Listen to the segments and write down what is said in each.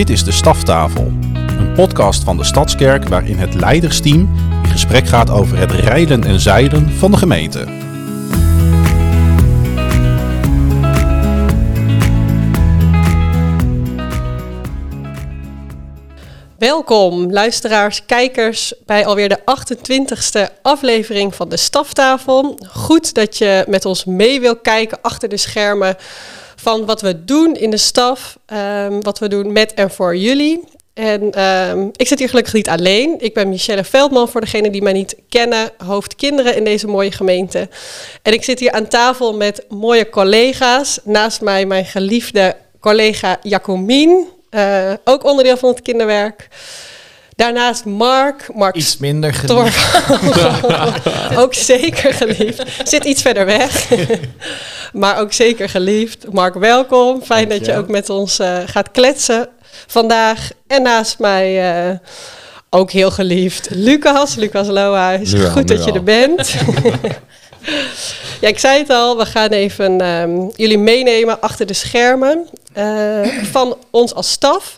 Dit is de Staftafel, een podcast van de Stadskerk waarin het leidersteam in gesprek gaat over het rijden en zeilen van de gemeente. Welkom, luisteraars, kijkers, bij alweer de 28e aflevering van de Staftafel. Goed dat je met ons mee wil kijken achter de schermen van wat we doen in de staf, ehm, wat we doen met en voor jullie. En ehm, ik zit hier gelukkig niet alleen. Ik ben Michelle Veldman, voor degenen die mij niet kennen, hoofd kinderen in deze mooie gemeente. En ik zit hier aan tafel met mooie collega's. Naast mij mijn geliefde collega Jacomien, uh, ook onderdeel van het kinderwerk. Daarnaast Mark. Mark iets minder geliefd. ook zeker geliefd. Zit iets verder weg. maar ook zeker geliefd. Mark, welkom. Fijn dat je ook met ons uh, gaat kletsen vandaag. En naast mij uh, ook heel geliefd Lucas. Lucas Lohuis. Nu Goed dat je er bent. ja, ik zei het al. We gaan even um, jullie meenemen achter de schermen uh, van ons als staf.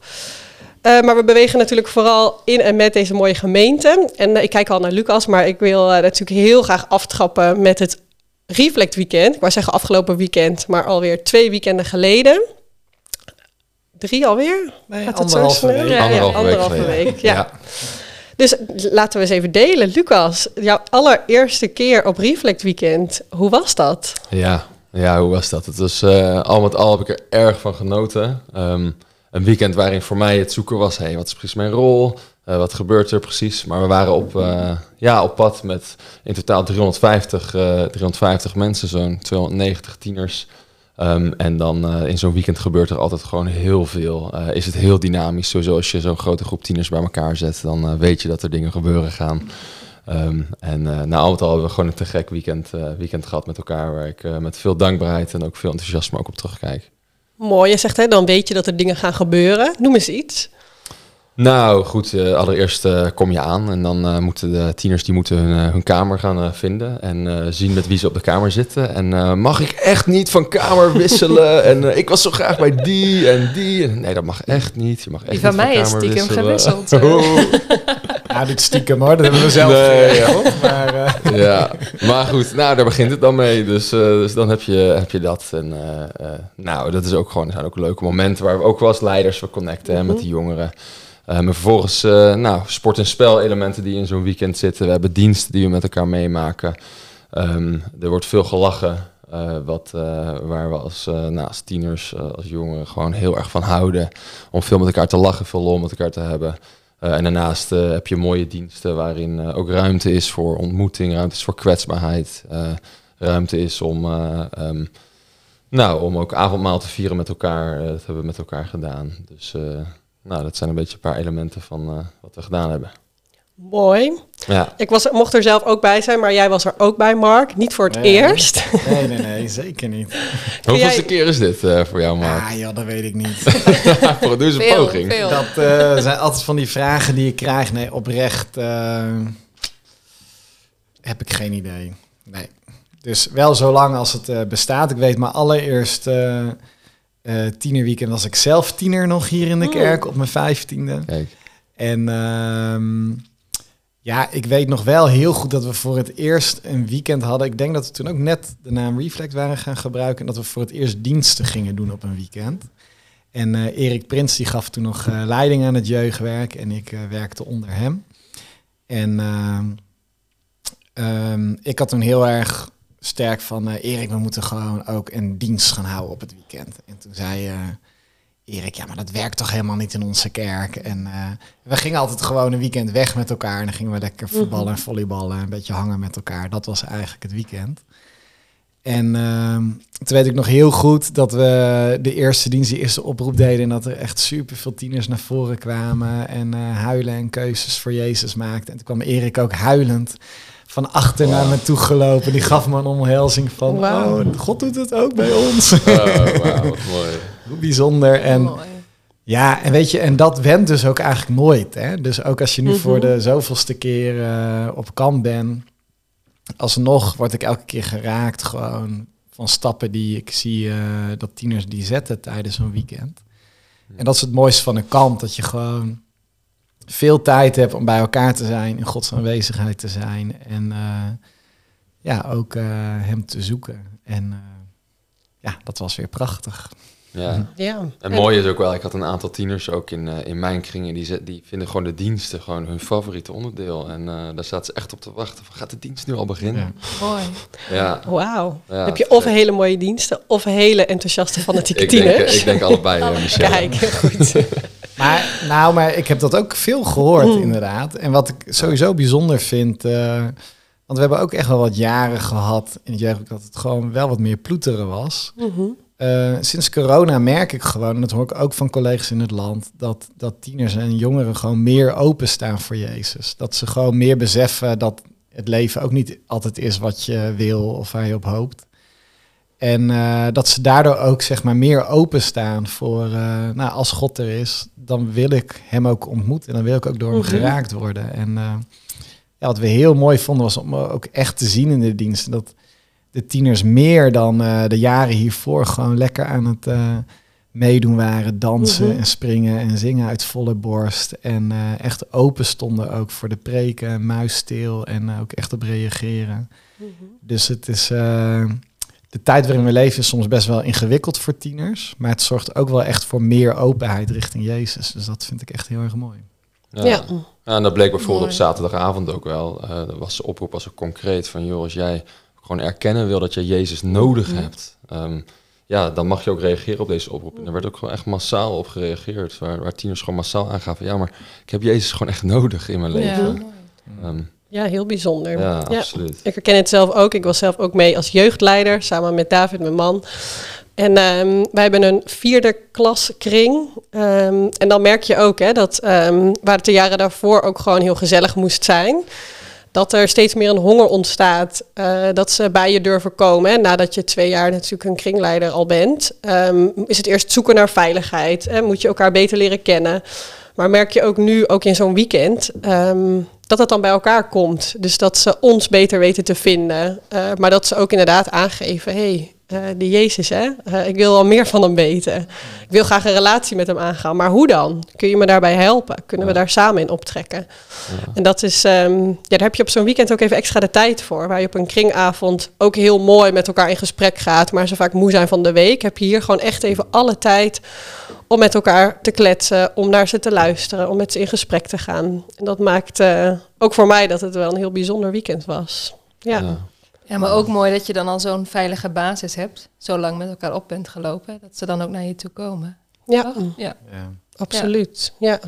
Uh, maar we bewegen natuurlijk vooral in en met deze mooie gemeente. En uh, ik kijk al naar Lucas, maar ik wil natuurlijk heel graag aftrappen met het Reflect Weekend. Ik wou zeggen afgelopen weekend, maar alweer twee weekenden geleden. Drie alweer? Nee, Gaat het zo snel? Ja, ja, anderhalve week. week ja. ja. Dus laten we eens even delen. Lucas, jouw allereerste keer op Reflect Weekend, hoe was dat? Ja, ja hoe was dat? Het was uh, al met al heb ik er erg van genoten. Um, een weekend waarin voor mij het zoeken was, hey, wat is precies mijn rol? Uh, wat gebeurt er precies? Maar we waren op, uh, ja, op pad met in totaal 350, uh, 350 mensen, zo'n 290 tieners. Um, en dan in zo'n weekend gebeurt er altijd gewoon heel veel. is het heel dynamisch. Sowieso als je zo'n grote groep tieners bij elkaar zet, dan weet je dat er dingen gebeuren gaan. Um, en na al het al hebben we gewoon een te gek weekend, weekend gehad met elkaar, waar ik met veel dankbaarheid en ook veel enthousiasme ook op terugkijk. Mooi, je zegt hè, dan weet je dat er dingen gaan gebeuren. Noem eens iets. Nou goed, uh, allereerst uh, kom je aan en dan uh, moeten de tieners die moeten hun, hun kamer gaan vinden en zien met wie ze op de kamer zitten. En mag ik echt niet van kamer wisselen? en ik was zo graag bij die en die. En, nee, dat mag echt niet. Je mag echt die van mij is stiekem gewisseld. Ja, dit stiekem hoor, dat hebben we zelf nee, ja. maar, ja, maar goed, nou daar begint het dan mee. Dus, dus dan heb je, heb je dat. En nou, dat is ook gewoon, zijn ook leuke momenten waar we ook wel als leiders we connecten hè, met die jongeren. Maar vervolgens nou, sport- en spelelementen die in zo'n weekend zitten. We hebben diensten die we met elkaar meemaken. Um, er wordt veel gelachen. Uh, wat, waar we als, nou, als tieners, als jongeren gewoon heel erg van houden. Om veel met elkaar te lachen, veel lol met elkaar te hebben. En daarnaast heb je mooie diensten waarin ook ruimte is voor ontmoeting, ruimte is voor kwetsbaarheid. ruimte is om, um, nou, om ook avondmaal te vieren met elkaar. dat hebben we met elkaar gedaan. Dus nou, dat zijn een beetje een paar elementen van wat we gedaan hebben. Mooi. Ja. Ik was, mocht er zelf ook bij zijn, maar jij was er ook bij, Mark. Niet voor het nee, eerst. Nee, nee, nee, zeker niet. Hoeveelste jij... keer is dit uh, voor jou, Mark? Ah, ja, dat weet ik niet. eens een poging. Veel. Dat uh, zijn altijd van die vragen die ik krijg. Nee, oprecht heb ik geen idee. Nee. Dus wel zo lang als het bestaat. Ik weet maar allereerst uh, tienerweekend was ik zelf tiener nog hier in de kerk op mijn vijftiende. Kijk. En um, ja, ik weet nog wel heel goed dat we voor het eerst een weekend hadden. Ik denk dat we toen ook net de naam Reflect waren gaan gebruiken. En dat we voor het eerst diensten gingen doen op een weekend. En uh, Erik Prins die gaf toen nog uh, leiding aan het jeugdwerk. En ik werkte onder hem. En um, ik had toen heel erg sterk van Erik, we moeten gewoon ook een dienst gaan houden op het weekend. En toen zei Erik, ja, maar dat werkt toch helemaal niet in onze kerk. En uh, we gingen altijd gewoon een weekend weg met elkaar. En dan gingen we lekker mhm. voetballen en volleyballen, een beetje hangen met elkaar. Dat was eigenlijk het weekend. En ehm, toen weet ik nog heel goed dat we de eerste dienst, die eerste oproep deden. En dat er echt super veel tieners naar voren kwamen. En huilen en keuzes voor Jezus maakten. En toen kwam Erik ook huilend van achter naar me toe gelopen. Die gaf me een omhelzing van, wow. oh, God doet het ook bij ons. Oh, wow, mooi. Hoe bijzonder. En ja, en weet je, en dat went dus ook eigenlijk nooit. Hè? Dus ook als je nu mhm. voor de zoveelste keer uh, op kamp bent, alsnog word ik elke keer geraakt gewoon van stappen die ik zie uh, dat tieners die zetten tijdens zo'n weekend. En dat is het mooiste van een kamp, dat je gewoon veel tijd hebt om bij elkaar te zijn, in Gods aanwezigheid te zijn en eh, ja, ook eh, Hem te zoeken. En uh, ja, dat was weer prachtig. Ja. Ja. En mooi is ook wel, ik had een aantal tieners ook in, uh, in mijn kringen, die, ze, die vinden gewoon de diensten gewoon hun favoriete onderdeel. En uh, daar staat ze echt op te wachten van, gaat de dienst nu al beginnen? Ja. Mooi. Ja. Wauw. Ja, heb je of hele mooie diensten, of hele enthousiaste fanatieke ik tieners. Denk, ik denk allebei, uh, Michelle. Kijk, goed. maar, nou, maar ik heb dat ook veel gehoord mm. inderdaad. En wat ik sowieso bijzonder vind... uh, want we hebben ook echt wel wat jaren gehad in het jeugd dat het gewoon wel wat meer ploeteren was. Mm -hmm. Uh, sinds corona merk ik gewoon, en dat hoor ik ook van collega's in het land, dat, dat tieners en jongeren gewoon meer openstaan voor Jezus. Dat ze gewoon meer beseffen dat het leven ook niet altijd is wat je wil of waar je op hoopt. En uh, dat ze daardoor ook zeg maar meer openstaan voor, uh, nou als God er is, dan wil ik hem ook ontmoeten en dan wil ik ook door hem -hmm. geraakt worden. En ja, wat we heel mooi vonden was om ook echt te zien in de diensten dat de tieners meer dan uh, de jaren hiervoor gewoon lekker aan het uh, meedoen waren, dansen mm -hmm. en springen en zingen uit volle borst. En uh, echt open stonden ook voor de preken, muisstil en ook echt op reageren. Mm -hmm. Dus het is de tijd waarin we leven is soms best wel ingewikkeld voor tieners, maar het zorgt ook wel echt voor meer openheid richting Jezus. Dus dat vind ik echt heel erg mooi. Ja. ja. en dat bleek bijvoorbeeld mooi. op zaterdagavond ook wel. Uh, was de oproep als ook concreet van, joh, als jij gewoon erkennen wil dat je Jezus nodig mm. hebt, um, ja, dan mag je ook reageren op deze oproep. En er werd ook gewoon echt massaal op gereageerd, waar, waar tieners gewoon massaal aangaven, ja, maar ik heb Jezus gewoon echt nodig in mijn leven. Ja, um, ja heel bijzonder. Ja, absoluut. Ik herken het zelf ook. Ik was zelf ook mee als jeugdleider, samen met David, mijn man. En um, wij hebben een vierde klas kring. Um, en dan merk je ook hè, dat um, waar het de jaren daarvoor ook gewoon heel gezellig moest zijn. Dat er steeds meer een honger ontstaat. Uh, dat ze bij je durven komen. Nadat je twee jaar natuurlijk een kringleider al bent. is het eerst zoeken naar veiligheid. Hè. Moet je elkaar beter leren kennen. Maar merk je ook nu, ook in zo'n weekend, um, dat dat dan bij elkaar komt. Dus dat ze ons beter weten te vinden. Uh, maar dat ze ook inderdaad aangeven, hey, uh, die Jezus, hè? Uh, ik wil al meer van hem weten. Ik wil graag een relatie met hem aangaan. Maar hoe dan? Kun je me daarbij helpen? Kunnen we daar samen in optrekken? Ja. En dat is, um, ja, daar heb je op zo'n weekend ook even extra de tijd voor. Waar je op een kringavond ook heel mooi met elkaar in gesprek gaat. Maar ze vaak moe zijn van de week. Heb je hier gewoon echt even alle tijd om met elkaar te kletsen, om naar ze te luisteren, om met ze in gesprek te gaan. En dat maakt uh, ook voor mij dat het wel een heel bijzonder weekend was. Ja. ja. Ja maar ook mooi dat je dan al zo'n veilige basis hebt, zo lang met elkaar op bent gelopen, dat ze dan ook naar je toe komen. Ja, oh, ja. ja. Absoluut. Ja.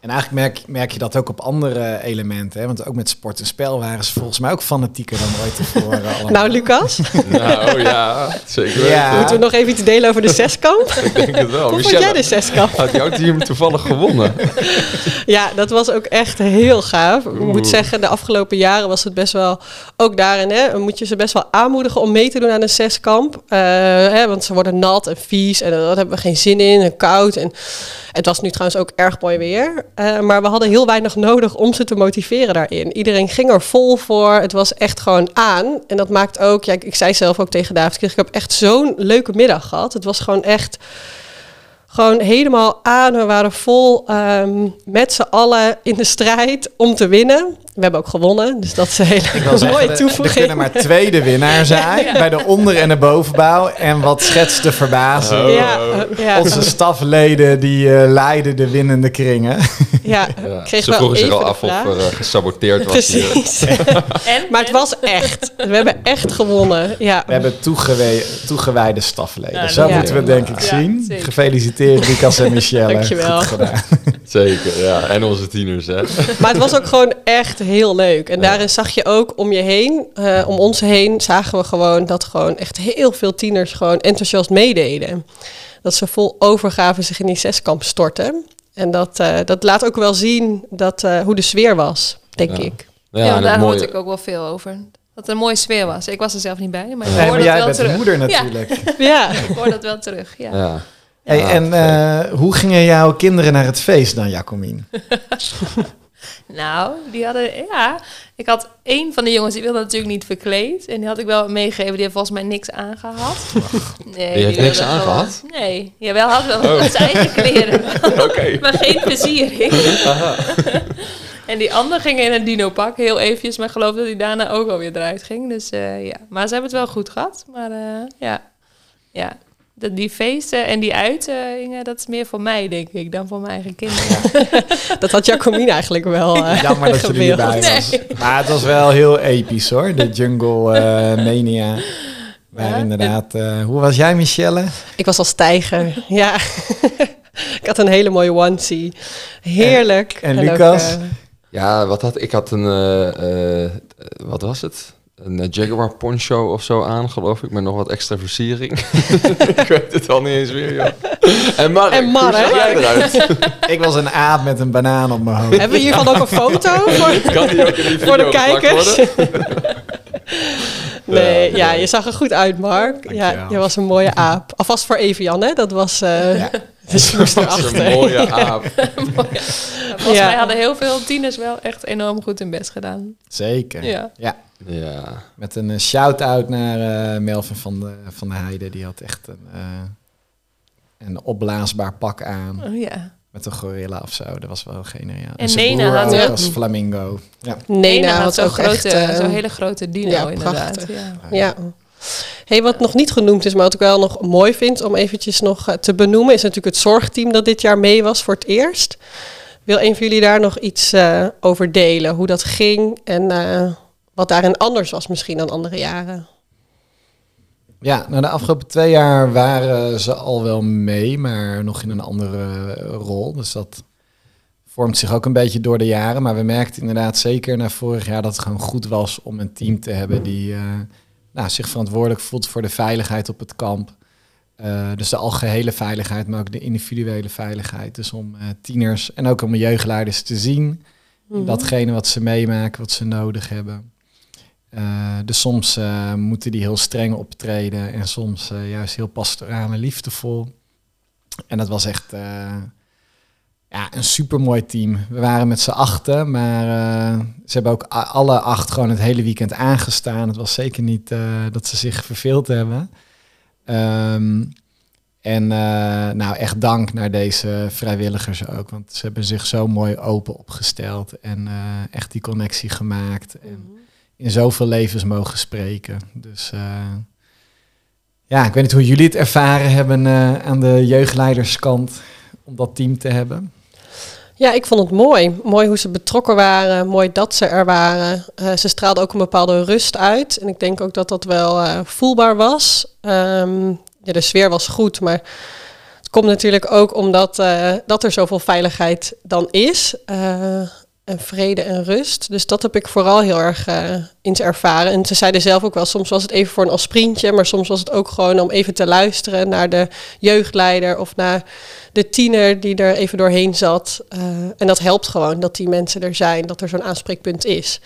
En eigenlijk merk, merk je dat ook op andere elementen. Hè? Want ook met sport en spel waren ze volgens mij ook fanatieker dan ooit tevoren. nou, Lucas? nou ja, zeker. Ja. Moeten we nog even iets delen over de zeskamp? Ik denk het wel. Hoe Michelle, vond jij de zeskamp? Had jouw team toevallig gewonnen? ja, dat was ook echt heel gaaf. Ik moet zeggen, de afgelopen jaren was het best wel... Ook daarin hè, moet je ze best wel aanmoedigen om mee te doen aan een zeskamp. Uh, hè, want ze worden nat en vies en daar hebben we geen zin in en koud. En het was nu trouwens ook erg mooi weer. Uh, maar we hadden heel weinig nodig om ze te motiveren daarin. Iedereen ging er vol voor. Het was echt gewoon aan. En dat maakt ook, ja, ik, zei zelf ook tegen David, ik heb echt zo'n leuke middag gehad. Het was gewoon echt gewoon helemaal aan. We waren vol um, met z'n allen in de strijd om te winnen. We hebben ook gewonnen, dus dat is een hele mooie toevoeging. Er kunnen maar twee de winnaar zijn, ja. bij de onder- en de bovenbouw. En wat schetst de verbazing? Oh, ja, ja. Onze stafleden die uh, leiden de winnende kringen. Ja, ja. kreeg Ze wel vroegen zich even al af of er uh, gesaboteerd was Precies. hier. En, maar het was echt. We hebben echt gewonnen. Ja. We hebben toegewe toegewijde stafleden. Ja, Zo ja. moeten we het denk ik Ja, zien. zeker. Gefeliciteerd Lucas en Michelle. Dankjewel. Goed gedaan. Zeker, ja. En onze tieners, hè. Maar het was ook gewoon echt heel leuk. En daarin zag je ook om je heen, uh, om ons heen, zagen we gewoon dat gewoon echt heel veel tieners gewoon enthousiast meededen. Dat ze vol overgave zich in die zeskamp stortten. En dat, uh, dat laat ook wel zien dat, uh, hoe de sfeer was, denk Ja. ik. Ja, daar mooie- hoorde ik ook wel veel over. Dat het een mooie sfeer was. Ik was er zelf niet bij, maar ik Nee, hoor maar dat jij wel bent de terug. moeder Ja, natuurlijk. Ja, ik hoor dat wel terug, ja. Ja. Hey, Ja, en eh, hoe gingen jouw kinderen naar het feest dan, Jacomien? Nou, die hadden, ja. Ik had één van de jongens, die wilde natuurlijk niet verkleed. En die had ik wel meegegeven, die heeft volgens mij niks aangehad. Nee, Die heeft niks aangehad? Nee, jawel, had wel Oh. zijn eigen kleren. Oké. maar geen versiering. en die ander ging in een dino-pak, heel eventjes. Maar ik geloof dat hij daarna ook alweer eruit ging. Dus eh, ja, maar ze hebben het wel goed gehad. Maar eh, ja, ja. De, die feesten en die uitingen, dat is meer voor mij, denk ik, dan voor mijn eigen kinderen. Dat had Jacomine eigenlijk wel eh, Jammer dat je er niet gewild. bij was. Maar het was wel heel episch hoor, de Jungle eh, Mania. Waar Ja, inderdaad... eh, hoe was jij, Michelle? Ik was als tijger, ja. ik had een hele mooie onesie. Heerlijk. En Lucas? Ja, wat had ik? had een, eh, eh, wat was het? Een eh, Jaguar poncho of zo aan, geloof ik, met nog wat extra versiering. ik weet het al niet eens meer, joh. En Mark, En Mark. hoe zag jij eruit? Ik was een aap met een banaan op mijn hoofd. hebben we hiervan ook een foto voor, Kan die ook in die voor de kijkers? nee, Ja, ja, nee. je zag er goed uit, Mark. Ja, je was een mooie aap. Alvast voor Evian, hè? Dat was eh Ja. Smoes Dat is erachter. een mooie aap. Volgens Ja. mij hadden heel veel tieners wel echt enorm goed hun best gedaan. Zeker. Ja. ja. Ja, Met een eh, shout-out naar eh, Melvin van de, van de Heide. Die had echt een, eh, een opblaasbaar pak aan. Oh, ja. Met een gorilla of zo. Dat was wel geniaal. En Nena had ook als flamingo. Ja. Nee, nou, had had zo'n grote, echt... zo'n hele grote dino ja, inderdaad. prachtig. Ja. Ja. Hey, wat nog niet genoemd is, maar wat ik wel nog mooi vind om eventjes nog eh, te benoemen, is natuurlijk het zorgteam dat dit jaar mee was voor het eerst. Wil een van jullie daar nog iets eh, over delen? Hoe dat ging en eh, wat daarin anders was misschien dan andere jaren? Ja, nou de afgelopen twee jaar waren ze al wel mee, maar nog in een andere rol. Dus dat vormt zich ook een beetje door de jaren. Maar we merkten inderdaad zeker na vorig jaar dat het gewoon goed was om een team te hebben die nou, zich verantwoordelijk voelt voor de veiligheid op het kamp. Eh, dus de algehele veiligheid, maar ook de individuele veiligheid. Dus om eh, tieners en ook om jeugdleiders te zien Mhm. datgene wat ze meemaken, wat ze nodig hebben. Eh, dus soms moeten die heel streng optreden en soms juist heel pastoraal en liefdevol. En dat was echt ja, een supermooi team. We waren met z'n achten, maar eh, ze hebben ook alle acht gewoon het hele weekend aangestaan. Het was zeker niet eh, dat ze zich verveeld hebben. Ehm, en eh, nou, echt dank naar deze vrijwilligers ook. Want ze hebben zich zo mooi open opgesteld. En echt die connectie gemaakt. En in zoveel levens mogen spreken. Dus ja, ik weet niet hoe jullie het ervaren hebben aan de jeugdleiderskant. Om dat team te hebben. Ja, ik vond het mooi. Mooi hoe ze betrokken waren. Mooi dat ze er waren. Eh, ze straalden ook een bepaalde rust uit. En ik denk ook dat dat wel eh, voelbaar was. Ehm, ja, de sfeer was goed, maar het komt natuurlijk ook omdat eh, dat er zoveel veiligheid dan is. En vrede en rust. Dus dat heb ik vooral heel erg eh in te ervaren. En ze zeiden zelf ook wel, soms was het even voor een aspirintje, maar soms was het ook gewoon om even te luisteren naar de jeugdleider of naar de tiener die er even doorheen zat. Eh, en dat helpt gewoon dat die mensen er zijn, dat er zo'n aanspreekpunt is.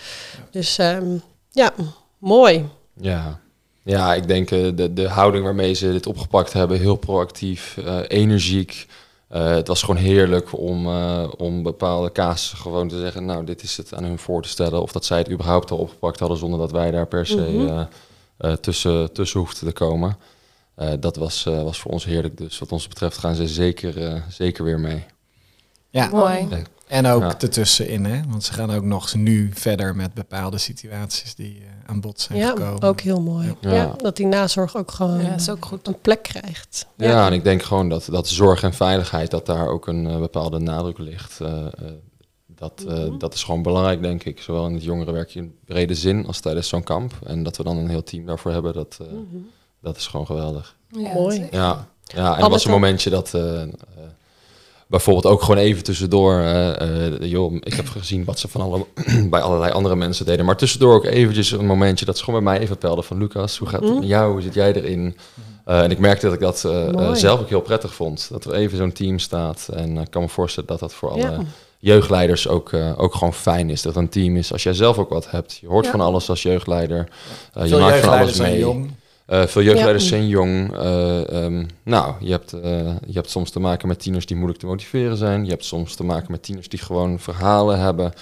Dus ehm, ja, mooi. Ja, ja ik denk eh, de, de houding waarmee ze dit opgepakt hebben, heel proactief, energiek. Eh, het was gewoon heerlijk om, eh, om bepaalde casussen gewoon te zeggen, nou, dit is het aan hun voor te stellen. Of dat zij het überhaupt al opgepakt hadden zonder dat wij daar per se Mhm. eh, eh, tussen, tussen hoefden te komen. Eh, dat was, eh, was voor ons heerlijk. Dus wat ons betreft gaan ze zeker, eh, zeker weer mee. Ja, Mooi. En ook Ja. ertussenin. Hè? Want ze gaan ook nog nu verder met bepaalde situaties die eh, aan bod zijn Ja, gekomen. ook heel mooi. Ja. Ja. dat die nazorg ook gewoon Ja, dat is ook goed. een plek krijgt. Ja, en ik denk gewoon dat, dat zorg en veiligheid, dat daar ook een eh, bepaalde nadruk ligt. Eh, eh, dat, eh, Mhm. dat is gewoon belangrijk, denk ik. Zowel in het jongerenwerk in brede zin als tijdens zo'n kamp. En dat we dan een heel team daarvoor hebben, dat, eh, Mhm. dat is gewoon geweldig. Ja, Mooi. Ja, ja en er was een momentje dat... bijvoorbeeld ook gewoon even tussendoor... eh, eh, joh, ik heb gezien wat ze van alle, bij allerlei andere mensen deden. Maar tussendoor ook eventjes een momentje dat ze gewoon bij mij even pelden van... Lucas, hoe gaat het Mhm. met jou? Hoe zit jij erin? Eh, en ik merkte dat ik dat zelf ook heel prettig vond. Dat er even zo'n team staat. En ik kan me voorstellen dat dat voor alle Ja. jeugdleiders ook, eh, ook gewoon fijn is. Dat een team is als jij zelf ook wat hebt. Je hoort Ja. van alles als jeugdleider. Je maakt van alles zijn mee. jong. Eh, veel jeugdleiders Ja. zijn jong. Eh, ehm, nou, je hebt, eh, je hebt soms te maken met tieners die moeilijk te motiveren zijn. Je hebt soms te maken met tieners die gewoon verhalen hebben...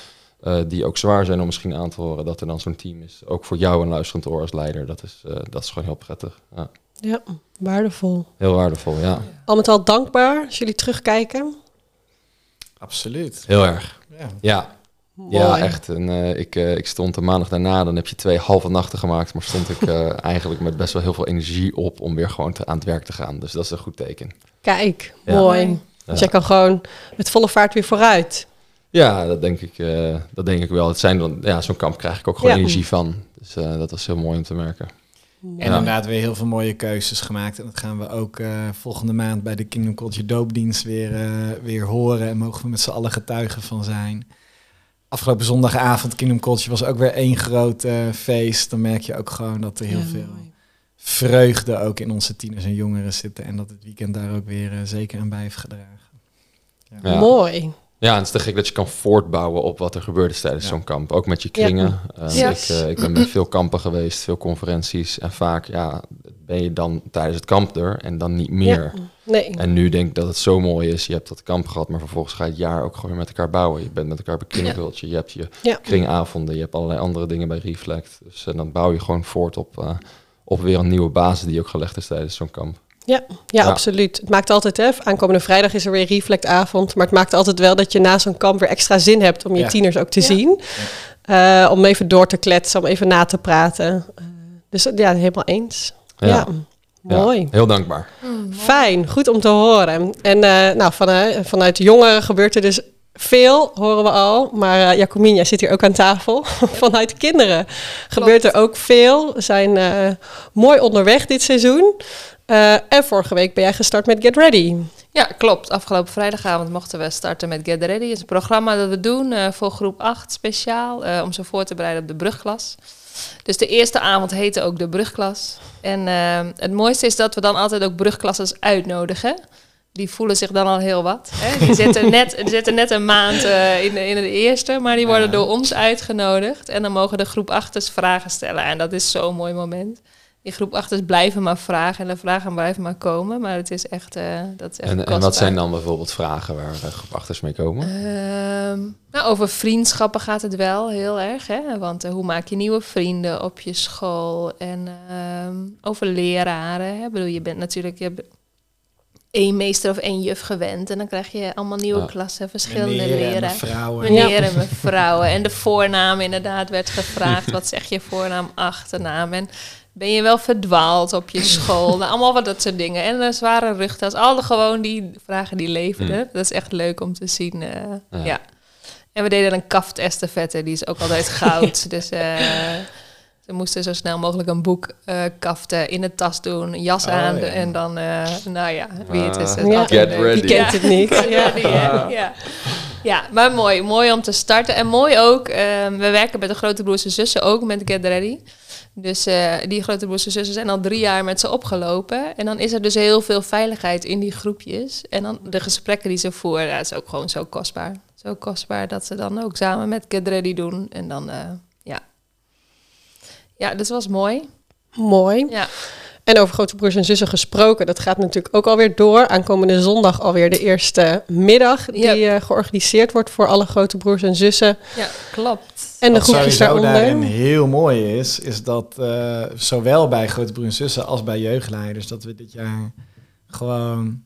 eh, die ook zwaar zijn om misschien aan te horen. Dat er dan zo'n team is. Ook voor jou een luisterend oor als leider. Dat is, eh, dat is gewoon heel prettig. Ja, Ja, waardevol. heel waardevol, ja. Al met al dankbaar als jullie terugkijken. Absoluut. Heel erg. Ja. Ja, Mooi. Ja, echt. En, eh, ik, eh, ik stond de maandag daarna, dan heb je twee halve nachten gemaakt, maar stond ik eh, eigenlijk met best wel heel veel energie op om weer gewoon te, aan het werk te gaan. Dus dat is een goed teken. Kijk, Ja. mooi. Dus jij kan gewoon met volle vaart weer vooruit. Ja, dat denk ik, eh, dat denk ik wel. Het zijn dan, ja, zo'n kamp krijg ik ook gewoon Ja. energie van. Dus eh, dat was heel mooi om te merken. En Ja. inderdaad weer heel veel mooie keuzes gemaakt. En dat gaan we ook eh, volgende maand bij de Kingdom Culture doopdienst weer, eh, weer horen. En mogen we met z'n allen getuigen van zijn. Afgelopen zondagavond, Kingdom Culture, was ook weer één groot eh, feest. Dan merk je ook gewoon dat er heel Ja, veel mooi. vreugde ook in onze tieners en jongeren zitten. En dat het weekend daar ook weer eh, zeker aan bij heeft gedragen. Ja. Mooi. Ja, en het is te gek dat je kan voortbouwen op wat er gebeurd is tijdens Ja. zo'n kamp. Ook met je kringen. Eh, Ja. ik, eh, ik ben met veel kampen geweest, veel conferenties. En vaak ja, ben je dan tijdens het kamp er en dan niet meer. Ja. Nee. En nu denk ik dat het zo mooi is. Je hebt dat kamp gehad, maar vervolgens ga je het jaar ook gewoon weer met elkaar bouwen. Je bent met elkaar bij. Je hebt je Ja. kringavonden. Je hebt allerlei andere dingen bij Reflect. Dus eh, dan bouw je gewoon voort op, eh, op weer een nieuwe basis die ook gelegd is tijdens zo'n kamp. Ja, Ja. absoluut. Het maakt altijd, hè, aankomende vrijdag is er weer reflectavond. Maar het maakt altijd wel dat je na zo'n kamp weer extra zin hebt om je Ja. tieners ook te Ja. zien. Eh, om even door te kletsen, om even na te praten. Eh, dus ja, helemaal eens. Ja, Ja. mooi. Heel dankbaar. Fijn, goed om te horen. En eh, nou, vanuit, vanuit de jongeren gebeurt er dus veel, horen we al. Maar eh Jacomien, jij zit hier ook aan tafel. vanuit de kinderen gebeurt er ook veel. We zijn eh, mooi onderweg dit seizoen. Eh, en vorige week ben jij gestart met Get Ready. Ja, klopt. Afgelopen vrijdagavond mochten we starten met Get Ready. Het is een programma dat we doen eh, voor groep 8 speciaal, eh, om ze voor te bereiden op de brugklas. Dus de eerste avond heette ook de brugklas. En eh, het mooiste is dat we dan altijd ook brugklassers uitnodigen. Die voelen zich dan al heel wat. Hè? Die zitten net, die zitten net een maand eh, in, de, in de eerste, maar die worden Ja. door ons uitgenodigd. En dan mogen de groep 8'ers vragen stellen. En dat is zo'n mooi moment. Die groep 8'ers blijven maar vragen en de vragen blijven maar komen. Maar het is echt, eh dat is echt En, en wat zijn dan bijvoorbeeld vragen waar uh, groep achters mee komen? Ehm, nou, over vriendschappen gaat het wel heel erg. Hè? Want eh, hoe maak je nieuwe vrienden op je school? En ehm, over leraren. Hè? Ik bedoel, je bent natuurlijk je hebt één meester of één juf gewend. En dan krijg je allemaal nieuwe Ja. klassen, verschillende Meneer en leraren. Ja. En mevrouwen. En de voornaam inderdaad werd gevraagd. Wat zeg je voornaam, achternaam? En ben je wel verdwaald op je school? Nou, allemaal wat dat soort dingen. En een zware rugtas. Alle gewoon die vragen die leverden. Mm. Dat is echt leuk om te zien. eh, Ja. ja. En we deden een kaft estafette. Die is ook altijd goud. dus eh, ze moesten zo snel mogelijk een boek eh, kaften. In de tas doen. Een jas Oh, aan. ja. En dan, eh, nou ja, wie het is. Ah, het Ja. Get leuk. ready. Wie kent het niet? Ja, Ja. die, hè? ja. ja, maar mooi. Mooi om te starten. En mooi ook, ehm, we werken met de grote broers en zussen ook met Get Ready. Dus eh, die grote broers en zussen zijn al drie jaar met ze opgelopen. En dan is er dus heel veel veiligheid in die groepjes. En dan de gesprekken die ze voeren, dat is ook gewoon zo kostbaar. Zo kostbaar dat ze dan ook samen met Get Ready doen. En dan, eh, ja. Ja, dus was mooi. Mooi. Ja. En over grote broers en zussen gesproken, dat gaat natuurlijk ook alweer door. Aankomende zondag alweer de eerste middag die eh, georganiseerd wordt voor alle grote broers en zussen. Ja, klopt. En de Wat groepjes daaronder. daarin heel mooi is, is dat eh, zowel bij Grote Broer en Zussen als bij jeugdleiders, dat we dit jaar gewoon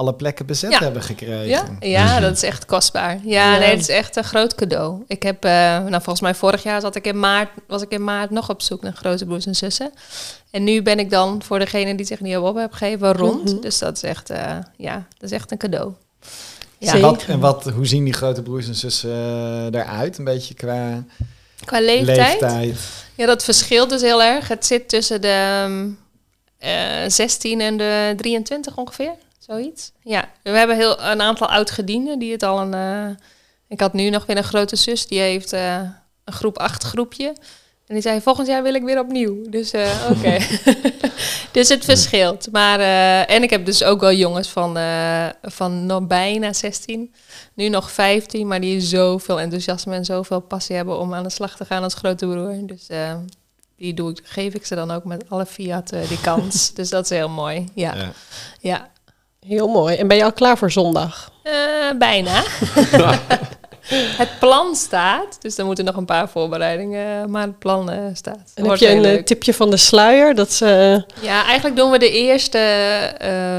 alle plekken bezet Ja. hebben gekregen. Ja, ja, dat is echt kostbaar. Ja, Ja. nee, het is echt een groot cadeau. Ik heb, eh, nou volgens mij vorig jaar zat ik in maart, was ik in maart nog op zoek naar grote broers en zussen. En nu ben ik dan voor degene die zich niet op heb gegeven rond. Mhm. Dus dat is echt, eh, ja, dat is echt een cadeau. Ja, Zeker. Wat, en wat, hoe zien die grote broers en zussen eh, eruit? Een beetje qua qua leeftijd. leeftijd. Ja, dat verschilt dus heel erg. Het zit tussen de mm, eh 16 en de 23 ongeveer. Zoiets. Ja, we hebben heel, een aantal oud-gedienden die het al een... eh, ik had nu nog weer een grote zus, die heeft eh, een groep 8 groepje. En die zei, volgend jaar wil ik weer opnieuw. Dus eh, oké. dus het verschilt. Maar, en ik heb dus ook wel jongens van, van nog bijna 16. Nu nog 15, maar die zoveel enthousiasme en zoveel passie hebben om aan de slag te gaan als grote broer. Dus die doe ik, geef ik ze dan ook met alle Fiat die kans. dus dat is heel mooi. Ja, ja. Ja. Heel mooi. En ben je al klaar voor zondag? Eh, bijna. het plan staat, dus er moeten nog een paar voorbereidingen, maar het plan eh, staat. En heb je een eh, leuk. tipje van de sluier? Dat ze Ja, eigenlijk doen we de eerste...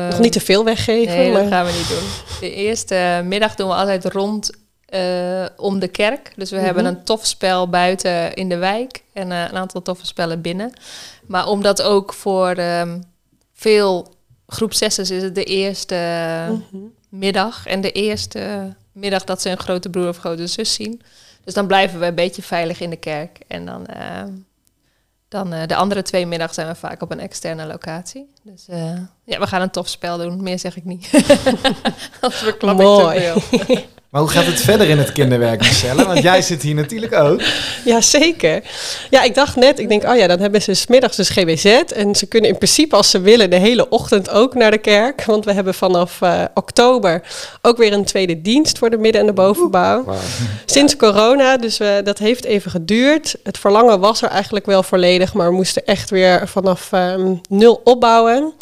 nog niet te veel weggeven. Nee, dat maar... gaan we niet doen. De eerste middag doen we altijd rond om de kerk. Dus we Mhm. hebben een tof spel buiten in de wijk en een aantal toffe spellen binnen. Maar omdat ook voor ehm, veel groep zessers is het de eerste Mhm. middag en de eerste middag dat ze een grote broer of grote zus zien. Dus dan blijven we een beetje veilig in de kerk. En dan, eh, dan eh, de andere twee middagen zijn we vaak op een externe locatie. Dus eh, ja, we gaan een tof spel doen. Meer zeg ik niet. Anders verklap ik Mooi. Maar hoe gaat het verder in het kinderwerk, Michelle? Want jij zit hier natuurlijk ook. Ja, zeker. Ja, ik dacht net, ik denk, oh ja, dan hebben ze 's middags dus GBZ. En ze kunnen in principe, als ze willen, de hele ochtend ook naar de kerk. Want we hebben vanaf eh, oktober ook weer een tweede dienst voor de midden- en de bovenbouw. Sinds corona, dus we, dat heeft even geduurd. Het verlangen was er eigenlijk wel volledig, maar we moesten echt weer vanaf ehm, nul opbouwen.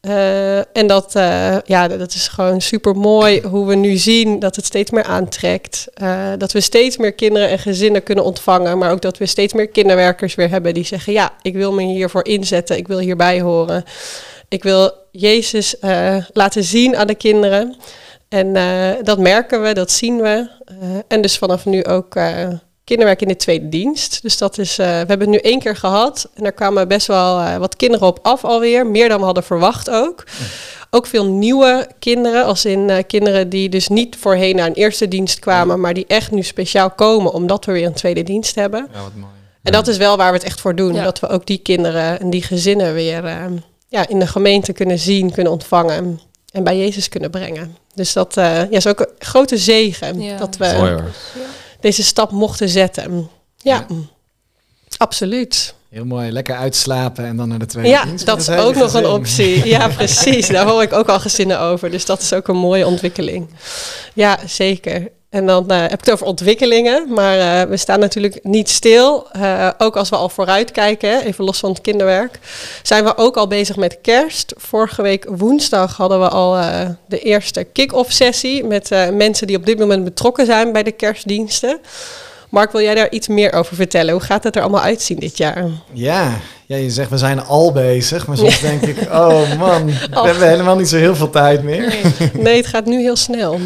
Eh, en dat, eh, ja, dat is gewoon super mooi hoe we nu zien dat het steeds meer aantrekt. Eh, dat we steeds meer kinderen en gezinnen kunnen ontvangen, maar ook dat we steeds meer kinderwerkers weer hebben die zeggen: Ja, ik wil me hiervoor inzetten, ik wil hierbij horen. Ik wil Jezus laten zien aan de kinderen. En dat merken we, dat zien we. En dus vanaf nu ook kinderwerk in de tweede dienst. Dus dat is, eh, we hebben het nu één keer gehad. En daar kwamen best wel eh, wat kinderen op af alweer. Meer dan we hadden verwacht ook. Ook veel nieuwe kinderen, als in eh, kinderen die dus niet voorheen naar een eerste dienst kwamen, maar die echt nu speciaal komen omdat we weer een tweede dienst hebben. Ja, wat mooi. En dat is wel waar we het echt voor doen. Ja. Dat we ook die kinderen en die gezinnen weer eh, ja, in de gemeente kunnen zien, kunnen ontvangen en bij Jezus kunnen brengen. Dus dat eh, ja, is ook een grote zegen Ja. dat Mooi we hoor. Deze stap mochten zetten. Ja, absoluut. Heel mooi. Lekker uitslapen en dan naar de tweede Ja, dienst. dat is ook nog een optie. Ja, precies. Daar hoor ik ook al gezinnen over. Dus dat is ook een mooie ontwikkeling. Ja, zeker. En dan eh, heb ik het over ontwikkelingen. Maar eh, we staan natuurlijk niet stil. Eh, ook als we al vooruitkijken, hè, even los van het kinderwerk, zijn we ook al bezig met kerst. Vorige week woensdag hadden we al de eerste kick-off sessie met mensen die op dit moment betrokken zijn bij de kerstdiensten. Mark, wil jij daar iets meer over vertellen? Hoe gaat het er allemaal uitzien dit jaar? Ja. ja, je zegt we zijn al bezig. Maar soms denk ik, oh man, we hebben helemaal niet zo heel veel tijd meer. Nee. Nee, het gaat nu heel snel.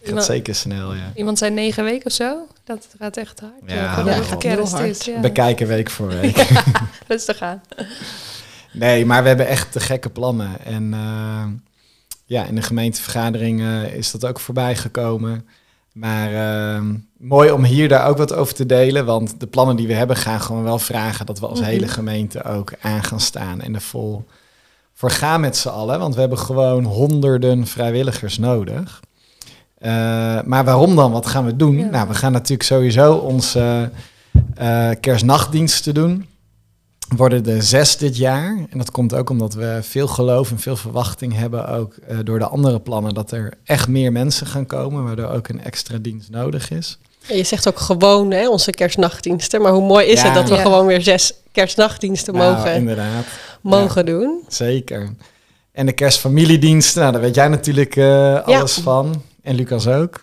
Het gaat Iemand, zeker snel, ja. iemand zei negen weken of zo. Dat gaat echt hard. Ja, Ja, kerst hard. is. Ja. Bekijken week voor week. Rustig aan. Nee, maar we hebben echt te gekke plannen. En eh, ja, in de gemeentevergadering eh, is dat ook voorbij gekomen. Maar eh, mooi om hier daar ook wat over te delen. Want de plannen die we hebben gaan gewoon wel vragen dat we als Mhm. hele gemeente ook aan gaan staan en er vol voor gaan met z'n allen. Want we hebben gewoon honderden vrijwilligers nodig. Eh, maar waarom dan? Wat gaan we doen? Ja. Nou, we gaan natuurlijk sowieso onze eh kerstnachtdiensten doen worden de zes dit jaar. En dat komt ook omdat we veel geloof en veel verwachting hebben, ook eh, door de andere plannen, dat er echt meer mensen gaan komen, waardoor ook een extra dienst nodig is. Ja, Je zegt ook gewoon hè, onze kerstnachtdiensten. Maar hoe mooi is Ja. het dat we Ja. gewoon weer zes kerstnachtdiensten Nou, mogen, inderdaad, mogen doen? zeker. En de kerstfamiliediensten, nou, daar weet jij natuurlijk eh, alles van. En Lucas ook.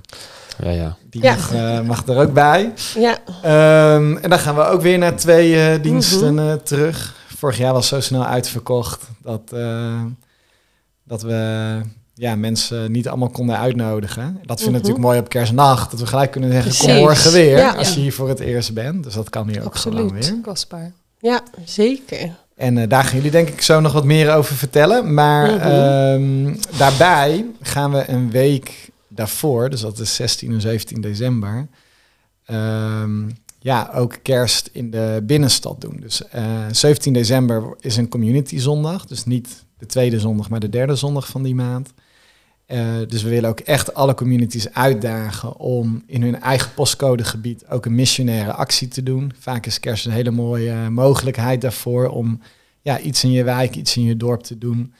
Ja, ja. Die Ja. mag, eh, mag er ook bij. Ja, Ehm, en dan gaan we ook weer naar twee eh, diensten Mhm. eh, terug. Vorig jaar was zo snel uitverkocht dat, eh, dat we ja, mensen niet allemaal konden uitnodigen. Dat vind ik Mhm. natuurlijk mooi op kerstnacht. Dat we gelijk kunnen zeggen, kom Precies. morgen weer. Ja. Als je hier voor het eerst bent. Dus dat kan hier ook Absoluut. gewoon weer. Kostbaar. ja zeker. En eh, daar gaan jullie denk ik zo nog wat meer over vertellen. Maar Mhm. ehm, daarbij gaan we een week daarvoor, dus dat is 16 en 17 december, ehm, ja, ook kerst in de binnenstad doen. Dus eh 17 december is een community zondag, dus niet de tweede zondag, maar de derde zondag van die maand. Eh, dus we willen ook echt alle communities uitdagen om in hun eigen postcodegebied ook een missionaire actie te doen. Vaak is kerst een hele mooie eh, mogelijkheid daarvoor om ja, iets in je wijk, iets in je dorp te doen.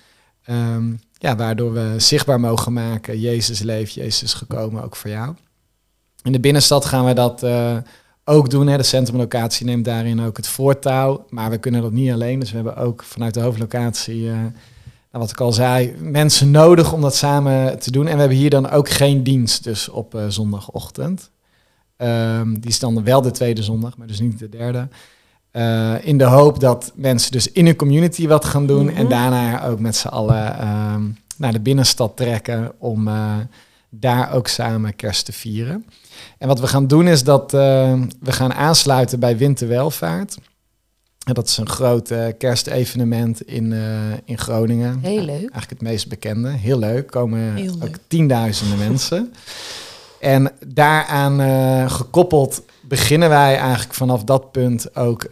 Ehm, ja, waardoor we zichtbaar mogen maken, Jezus leeft, Jezus is gekomen, ook voor jou. In de binnenstad gaan we dat eh, ook doen. Hè. De centrumlocatie neemt daarin ook het voortouw. Maar we kunnen dat niet alleen. Dus we hebben ook vanuit de hoofdlocatie, uh, wat ik al zei, mensen nodig om dat samen te doen. En we hebben hier dan ook geen dienst dus op uh, zondagochtend. Um, die is dan wel de tweede zondag, maar dus niet de derde. Uh, in de hoop dat mensen dus in hun community wat gaan doen. En daarna ook met z'n allen uh, naar de binnenstad trekken om daar ook samen kerst te vieren. En wat we gaan doen is dat uh, we gaan aansluiten bij Winterwelvaart. En dat is een groot uh, kerstevenement in, in Groningen. Heel leuk. Eigenlijk het meest bekende. Heel leuk. Komen Heel ook tienduizenden mensen. En daaraan gekoppeld beginnen wij eigenlijk vanaf dat punt ook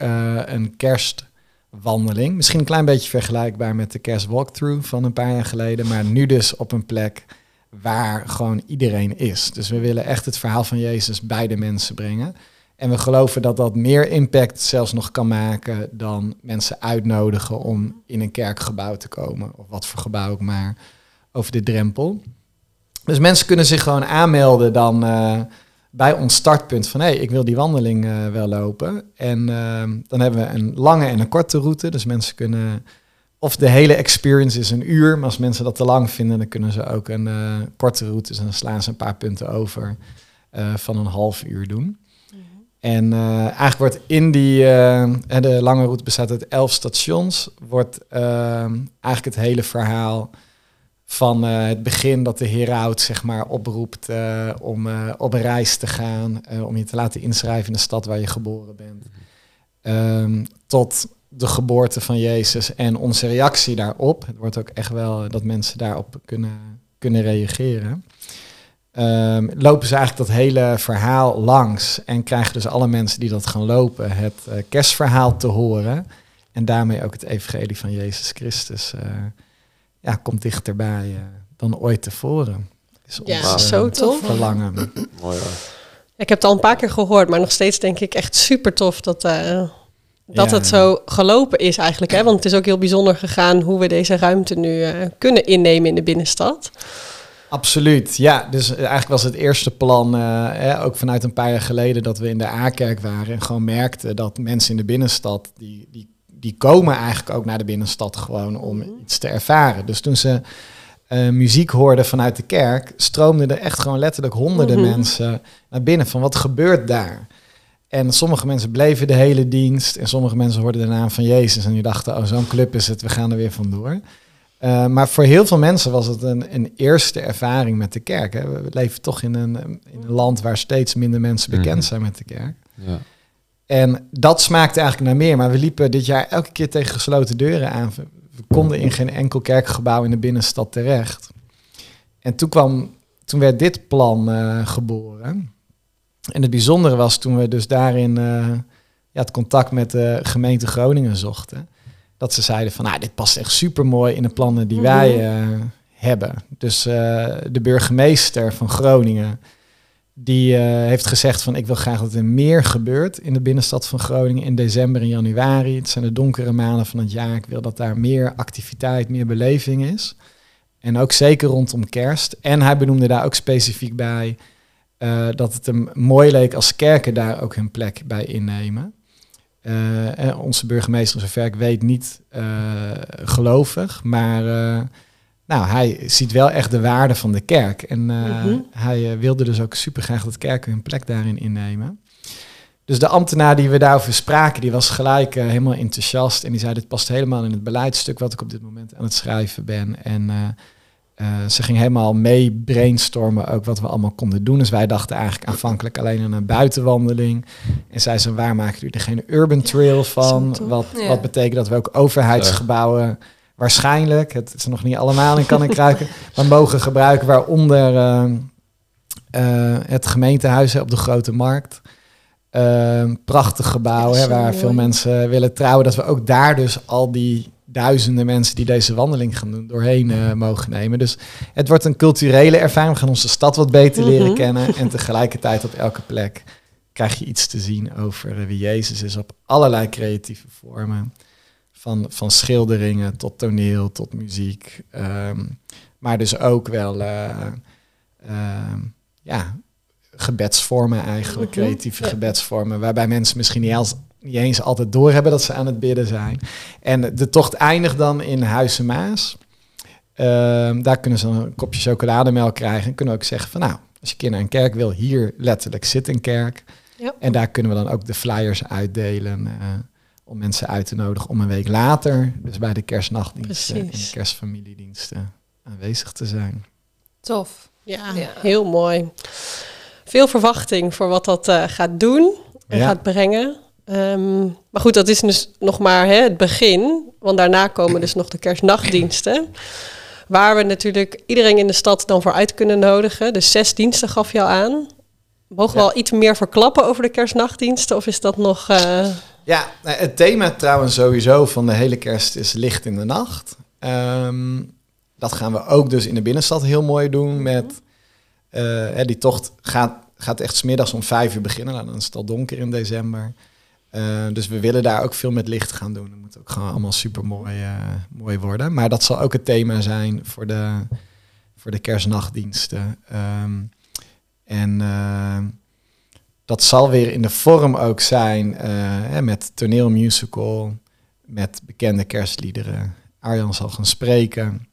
een kerstwandeling. Misschien een klein beetje vergelijkbaar met de kerstwalkthrough van een paar jaar geleden. Maar nu dus op een plek waar gewoon iedereen is. Dus we willen echt het verhaal van Jezus bij de mensen brengen. En we geloven dat dat meer impact zelfs nog kan maken dan mensen uitnodigen om in een kerkgebouw te komen. Of wat voor gebouw ook maar, over de drempel. Dus mensen kunnen zich gewoon aanmelden dan uh, bij ons startpunt van hé, hey, ik wil die wandeling uh, wel lopen. En uh, dan hebben we een lange en een korte route. Dus mensen kunnen of de hele experience is een uur. Maar als mensen dat te lang vinden, dan kunnen ze ook een uh, korte route. Dus dan slaan ze een paar punten over uh, van een half uur doen. Mhm. En eigenlijk wordt in die, de lange route bestaat uit elf stations, wordt eigenlijk het hele verhaal van het begin dat de heraut zeg maar oproept om op een reis te gaan, om je te laten inschrijven in de stad waar je geboren bent. Um, tot de geboorte van Jezus en onze reactie daarop. Het wordt ook echt wel dat mensen daarop kunnen, kunnen reageren. Um, lopen ze eigenlijk dat hele verhaal langs en krijgen dus alle mensen die dat gaan lopen het kerstverhaal te horen. En daarmee ook het evangelie van Jezus Christus ja, komt dichterbij uh, dan ooit tevoren. Is ons, ja, zo tof. Verlangen. Mooi hoor. Ik heb het al een paar keer gehoord, maar nog steeds denk ik echt super tof dat dat het zo gelopen is eigenlijk. Hè? Want het is ook heel bijzonder gegaan hoe we deze ruimte nu uh, kunnen innemen in de binnenstad. Absoluut, ja. Dus eigenlijk was het eerste plan, uh, hè, ook vanuit een paar jaar geleden, dat we in de A-kerk waren en gewoon merkten dat mensen in de binnenstad, die, die, die komen eigenlijk ook naar de binnenstad gewoon om mm iets te ervaren. Dus toen ze uh, muziek hoorden vanuit de kerk, stroomden er echt gewoon letterlijk honderden mm -hmm. mensen naar binnen van wat gebeurt daar? En sommige mensen bleven de hele dienst. En sommige mensen hoorden de naam van Jezus. En die dachten, oh, zo'n club is het, we gaan er weer vandoor. Uh, maar voor heel veel mensen was het een, een eerste ervaring met de kerk. Hè. We leven toch in een, in een land waar steeds minder mensen bekend mhm. zijn met de kerk. Ja. En dat smaakte eigenlijk naar meer. Maar we liepen dit jaar elke keer tegen gesloten deuren aan. We konden in geen enkel kerkgebouw in de binnenstad terecht. En toen, kwam, toen werd dit plan uh, geboren. En het bijzondere was toen we dus daarin uh, ja, het contact met de gemeente Groningen zochten. Dat ze zeiden van, nou, dit past echt super mooi in de plannen die wij uh, hebben. Dus de burgemeester van Groningen, die heeft gezegd van, ik wil graag dat er meer gebeurt in de binnenstad van Groningen in december en januari. Het zijn de donkere maanden van het jaar. Ik wil dat daar meer activiteit, meer beleving is. En ook zeker rondom kerst. En hij benoemde daar ook specifiek bij uh, dat het hem mooi leek als kerken daar ook hun plek bij innemen. Uh, onze burgemeester, zover ik weet, niet gelovig, maar nou, hij ziet wel echt de waarde van de kerk. En mm -hmm. hij wilde dus ook super graag dat kerken hun plek daarin innemen. Dus de ambtenaar die we daarover spraken, die was gelijk helemaal enthousiast. En die zei, dit past helemaal in het beleidstuk wat ik op dit moment aan het schrijven ben. En uh, ze ging helemaal mee brainstormen ook wat we allemaal konden doen. Dus wij dachten eigenlijk aanvankelijk alleen aan een buitenwandeling. En zij zei, waar maken jullie er geen urban trail van? Wat, ja. wat betekent dat we ook overheidsgebouwen waarschijnlijk, het is nog niet allemaal in kan en kruiken, maar mogen gebruiken, waaronder uh, uh, het gemeentehuis op de Grote Markt. prachtig gebouw hè, waar mooi. veel mensen willen trouwen. Dat we ook daar dus al die duizenden mensen die deze wandeling gaan doen, doorheen uh, mogen nemen. Dus het wordt een culturele ervaring. We gaan onze stad wat beter mm -hmm. leren kennen. En tegelijkertijd op elke plek krijg je iets te zien over uh, wie Jezus is op allerlei creatieve vormen. Van, van schilderingen tot toneel tot muziek. Um, maar dus ook wel uh, ja, gebedsvormen eigenlijk, Mhm. creatieve Ja. gebedsvormen, waarbij mensen misschien niet, als, niet eens altijd doorhebben dat ze aan het bidden zijn. En de tocht eindigt dan in Huizen Maas. Ehm, daar kunnen ze een kopje chocolademelk krijgen. En kunnen we ook zeggen van nou, als je keer naar een kerk wil, hier letterlijk zit een kerk. Ja. En daar kunnen we dan ook de flyers uitdelen. eh, om mensen uit te nodigen om een week later, dus bij de kerstnachtdiensten en de kerstfamiliediensten, aanwezig te zijn. Tof. Ja, Ja. heel mooi. Veel verwachting voor wat dat eh, gaat doen en Ja. gaat brengen. Ehm, maar goed, dat is dus nog maar hè, het begin. Want daarna komen dus nog de kerstnachtdiensten. Waar we natuurlijk iedereen in de stad dan voor uit kunnen nodigen. Dus zes diensten gaf je al aan. Mogen we Ja. al iets meer verklappen over de kerstnachtdiensten? Of is dat nog... eh, Ja, nou, het thema trouwens sowieso van de hele kerst is licht in de nacht. Ehm, dat gaan we ook dus in de binnenstad heel mooi doen met... eh, die tocht gaat, gaat echt smiddags om vijf uur beginnen. Nou, dan is het al donker in december. Eh, dus we willen daar ook veel met licht gaan doen. Dat moet ook gewoon allemaal super mooi, mooi worden. Maar dat zal ook het thema zijn voor de, voor de kerstnachtdiensten. Ehm, en eh, dat zal weer in de vorm ook zijn eh, met toneelmusical, met bekende kerstliederen. Arjan zal gaan spreken.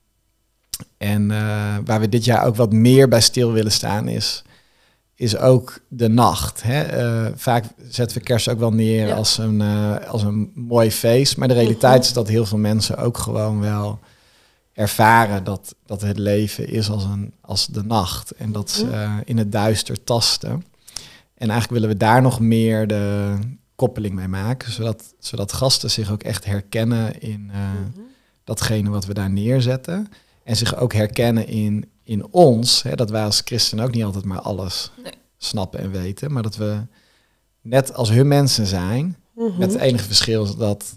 En eh, waar we dit jaar ook wat meer bij stil willen staan is, is ook de nacht. Hè? Eh, vaak zetten we kerst ook wel neer Ja. als, een, als een mooi feest. Maar de realiteit is dat heel veel mensen ook gewoon wel ervaren dat, dat het leven is als, een, als de nacht. En dat ze in het duister tasten. En eigenlijk willen we daar nog meer de koppeling mee maken. Zodat, zodat gasten zich ook echt herkennen in eh, datgene wat we daar neerzetten. En zich ook herkennen in, in ons. Hè, dat wij als christenen ook niet altijd maar alles Nee. snappen en weten. Maar dat we net als hun mensen zijn. mhm. Met het enige verschil is dat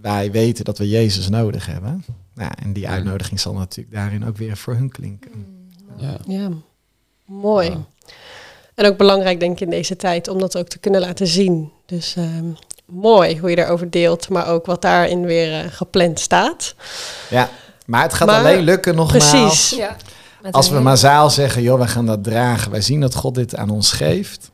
wij weten dat we Jezus nodig hebben. Nou, en die uitnodiging zal natuurlijk daarin ook weer voor hun klinken. Ja. Ja, mooi. Ja. En ook belangrijk, denk ik, in deze tijd om dat ook te kunnen laten zien. Dus ehm, mooi hoe je daarover deelt, maar ook wat daarin weer eh, gepland staat. Ja, maar het gaat Maar- alleen lukken nogmaals. Precies. Ja. Als we massaal zeggen, joh, wij gaan dat dragen. Wij zien dat God dit aan ons geeft.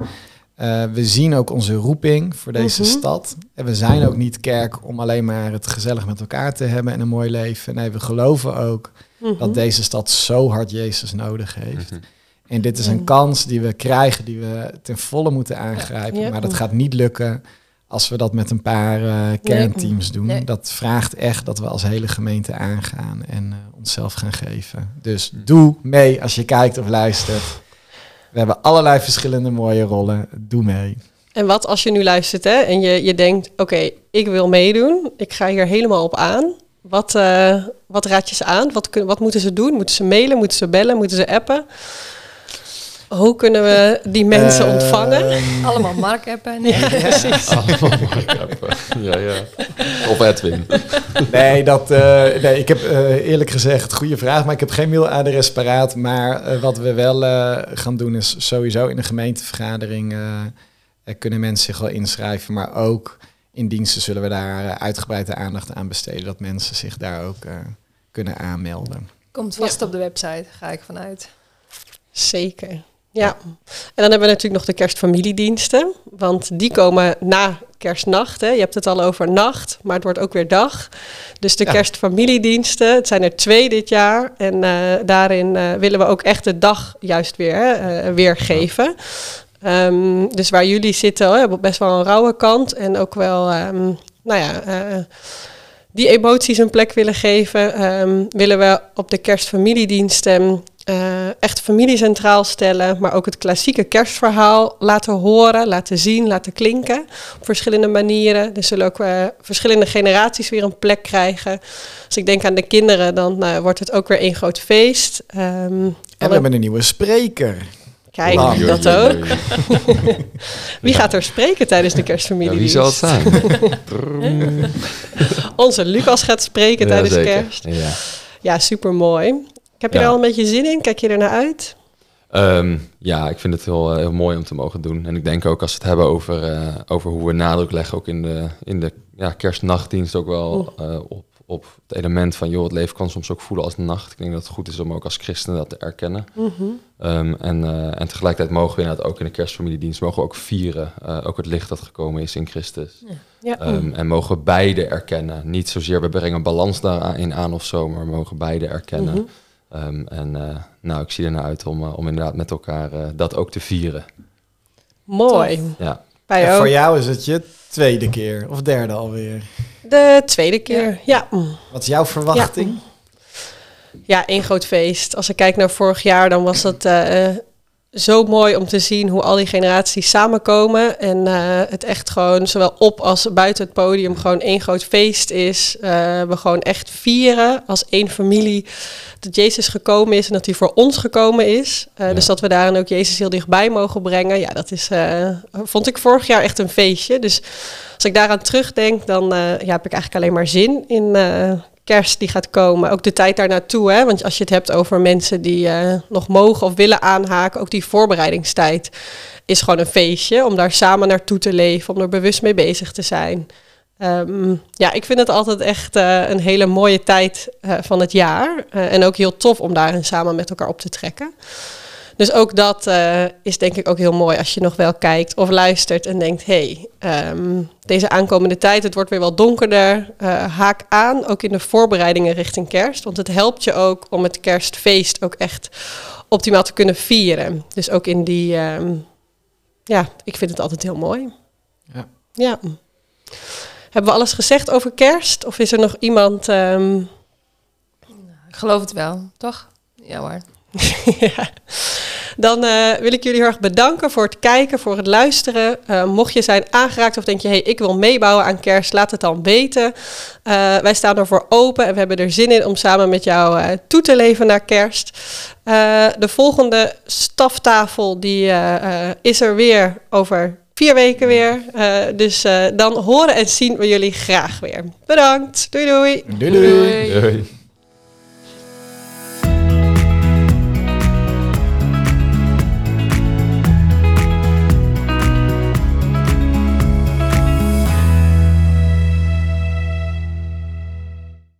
Eh, we zien ook onze roeping voor deze Mhm. stad. En we zijn ook niet kerk om alleen maar het gezellig met elkaar te hebben en een mooi leven. Nee, we geloven ook Mhm. dat deze stad zo hard Jezus nodig heeft. Mhm. En dit is een kans die we krijgen, die we ten volle moeten aangrijpen. Ja. Maar dat gaat niet lukken als we dat met een paar eh, kernteams doen. Nee. Dat vraagt echt dat we als hele gemeente aangaan en eh, onszelf gaan geven. Dus doe mee als je kijkt of luistert. We hebben allerlei verschillende mooie rollen. Doe mee. En wat als je nu luistert hè, en je, je denkt, oké, ik wil meedoen. Ik ga hier helemaal op aan. Wat, eh, wat raad je ze aan? Wat, kun, wat moeten ze doen? Moeten ze mailen? Moeten ze bellen? Moeten ze appen? Hoe kunnen we die mensen Eh, ontvangen? Allemaal Mark appen. Ja, precies. Allemaal markappen. Ja, ja. Of Edwin. Nee, dat, eh, nee, ik heb eh, eerlijk gezegd, goede vraag, maar ik heb geen mailadres paraat. Maar wat we wel eh, gaan doen is sowieso in de gemeentevergadering kunnen mensen zich wel inschrijven. Maar ook in diensten zullen we daar uitgebreide aandacht aan besteden. Dat mensen zich daar ook eh, kunnen aanmelden. Komt vast Ja. op de website, ga ik vanuit. Zeker. Ja. En dan hebben we natuurlijk nog de kerstfamiliediensten. Want die komen na kerstnacht. Hè. Je hebt het al over nacht, maar het wordt ook weer dag. Dus de Ja. kerstfamiliediensten, het zijn er twee dit jaar. En eh, daarin eh, willen we ook echt de dag juist weer hè, eh, weergeven. Ehm, dus waar jullie zitten, hè, hebben best wel een rauwe kant. En ook wel, ehm, nou ja... die emoties een plek willen geven, ehm, willen we op de kerstfamiliediensten eh, echt familie centraal stellen, maar ook het klassieke kerstverhaal laten horen, laten zien, laten klinken op verschillende manieren. Er zullen ook eh, verschillende generaties weer een plek krijgen. Als ik denk aan de kinderen, dan eh, wordt het ook weer één groot feest. Ehm, En we hebben een nieuwe spreker. Kijk, Lang. Dat ook. Wie Ja. gaat er spreken tijdens de Ja, kerstfamiliedienst? wie zal het zijn? Onze Lucas gaat spreken Ja, tijdens zeker. kerst. Ja. Ja, super mooi. Heb je Ja. er al een beetje zin in? Kijk je er naar uit? Ehm, ja, ik vind het heel, eh, heel mooi om te mogen doen. En ik denk ook als we het hebben over, eh, over hoe we nadruk leggen, ook in de, in de ja, kerstnachtdienst, ook wel eh, op, op het element van, joh, het leven kan soms ook voelen als nacht. Ik denk dat het goed is om ook als christenen dat te erkennen. Mhm. Um, en, uh, en tegelijkertijd mogen we inderdaad ook in de kerstfamiliedienst mogen we ook vieren. Ook het licht dat gekomen is in Christus. Ja. Um, en mogen we beide erkennen. Niet zozeer we brengen balans daarin aan of zo, maar we mogen beide erkennen. Mhm. Um, en uh, nou, ik zie ernaar uit om, om inderdaad met elkaar dat ook te vieren. Mooi. Ja. En voor jou is het je tweede keer of derde alweer. De tweede keer, ja. Wat is jouw verwachting? Ja, één groot feest. Als ik kijk naar vorig jaar, dan was dat uh, zo mooi om te zien hoe al die generaties samenkomen. En uh, het echt gewoon, zowel op als buiten het podium, gewoon één groot feest is. Uh, we gewoon echt vieren als één familie dat Jezus gekomen is en dat hij voor ons gekomen is. Ja. Dus dat we daarin ook Jezus heel dichtbij mogen brengen. Ja, dat is, vond ik vorig jaar echt een feestje. Dus als ik daaraan terugdenk, dan ja, heb ik eigenlijk alleen maar zin in kerst die gaat komen. Ook de tijd daar naartoe. Hè? Want als je het hebt over mensen die uh, nog mogen of willen aanhaken, ook die voorbereidingstijd is gewoon een feestje. Om daar samen naartoe te leven, om er bewust mee bezig te zijn. Um, ja, ik vind het altijd echt uh, een hele mooie tijd uh, van het jaar. en ook heel tof om daarin samen met elkaar op te trekken. Dus ook dat uh, is denk ik ook heel mooi als je nog wel kijkt of luistert en denkt: hé, hey, um, deze aankomende tijd, het wordt weer wel donkerder. Uh, haak aan, ook in de voorbereidingen richting kerst. Want het helpt je ook om het kerstfeest ook echt optimaal te kunnen vieren. Dus ook in die, um, ja, ik vind het altijd heel mooi. Ja. ja. Hebben we alles gezegd over kerst? Of is er nog iemand. Um... Ik geloof het wel, toch? Ja hoor. ja. Dan uh, wil ik jullie heel erg bedanken voor het kijken, voor het luisteren. Uh, mocht je zijn aangeraakt of denk je, hey, ik wil meebouwen aan kerst, laat het dan weten. Uh, wij staan ervoor open en we hebben er zin in om samen met jou toe te leven naar kerst. de volgende staftafel die, is er weer over vier weken weer. dus dan horen en zien we jullie graag weer. Bedankt. doei. doei. doei. doei. doei.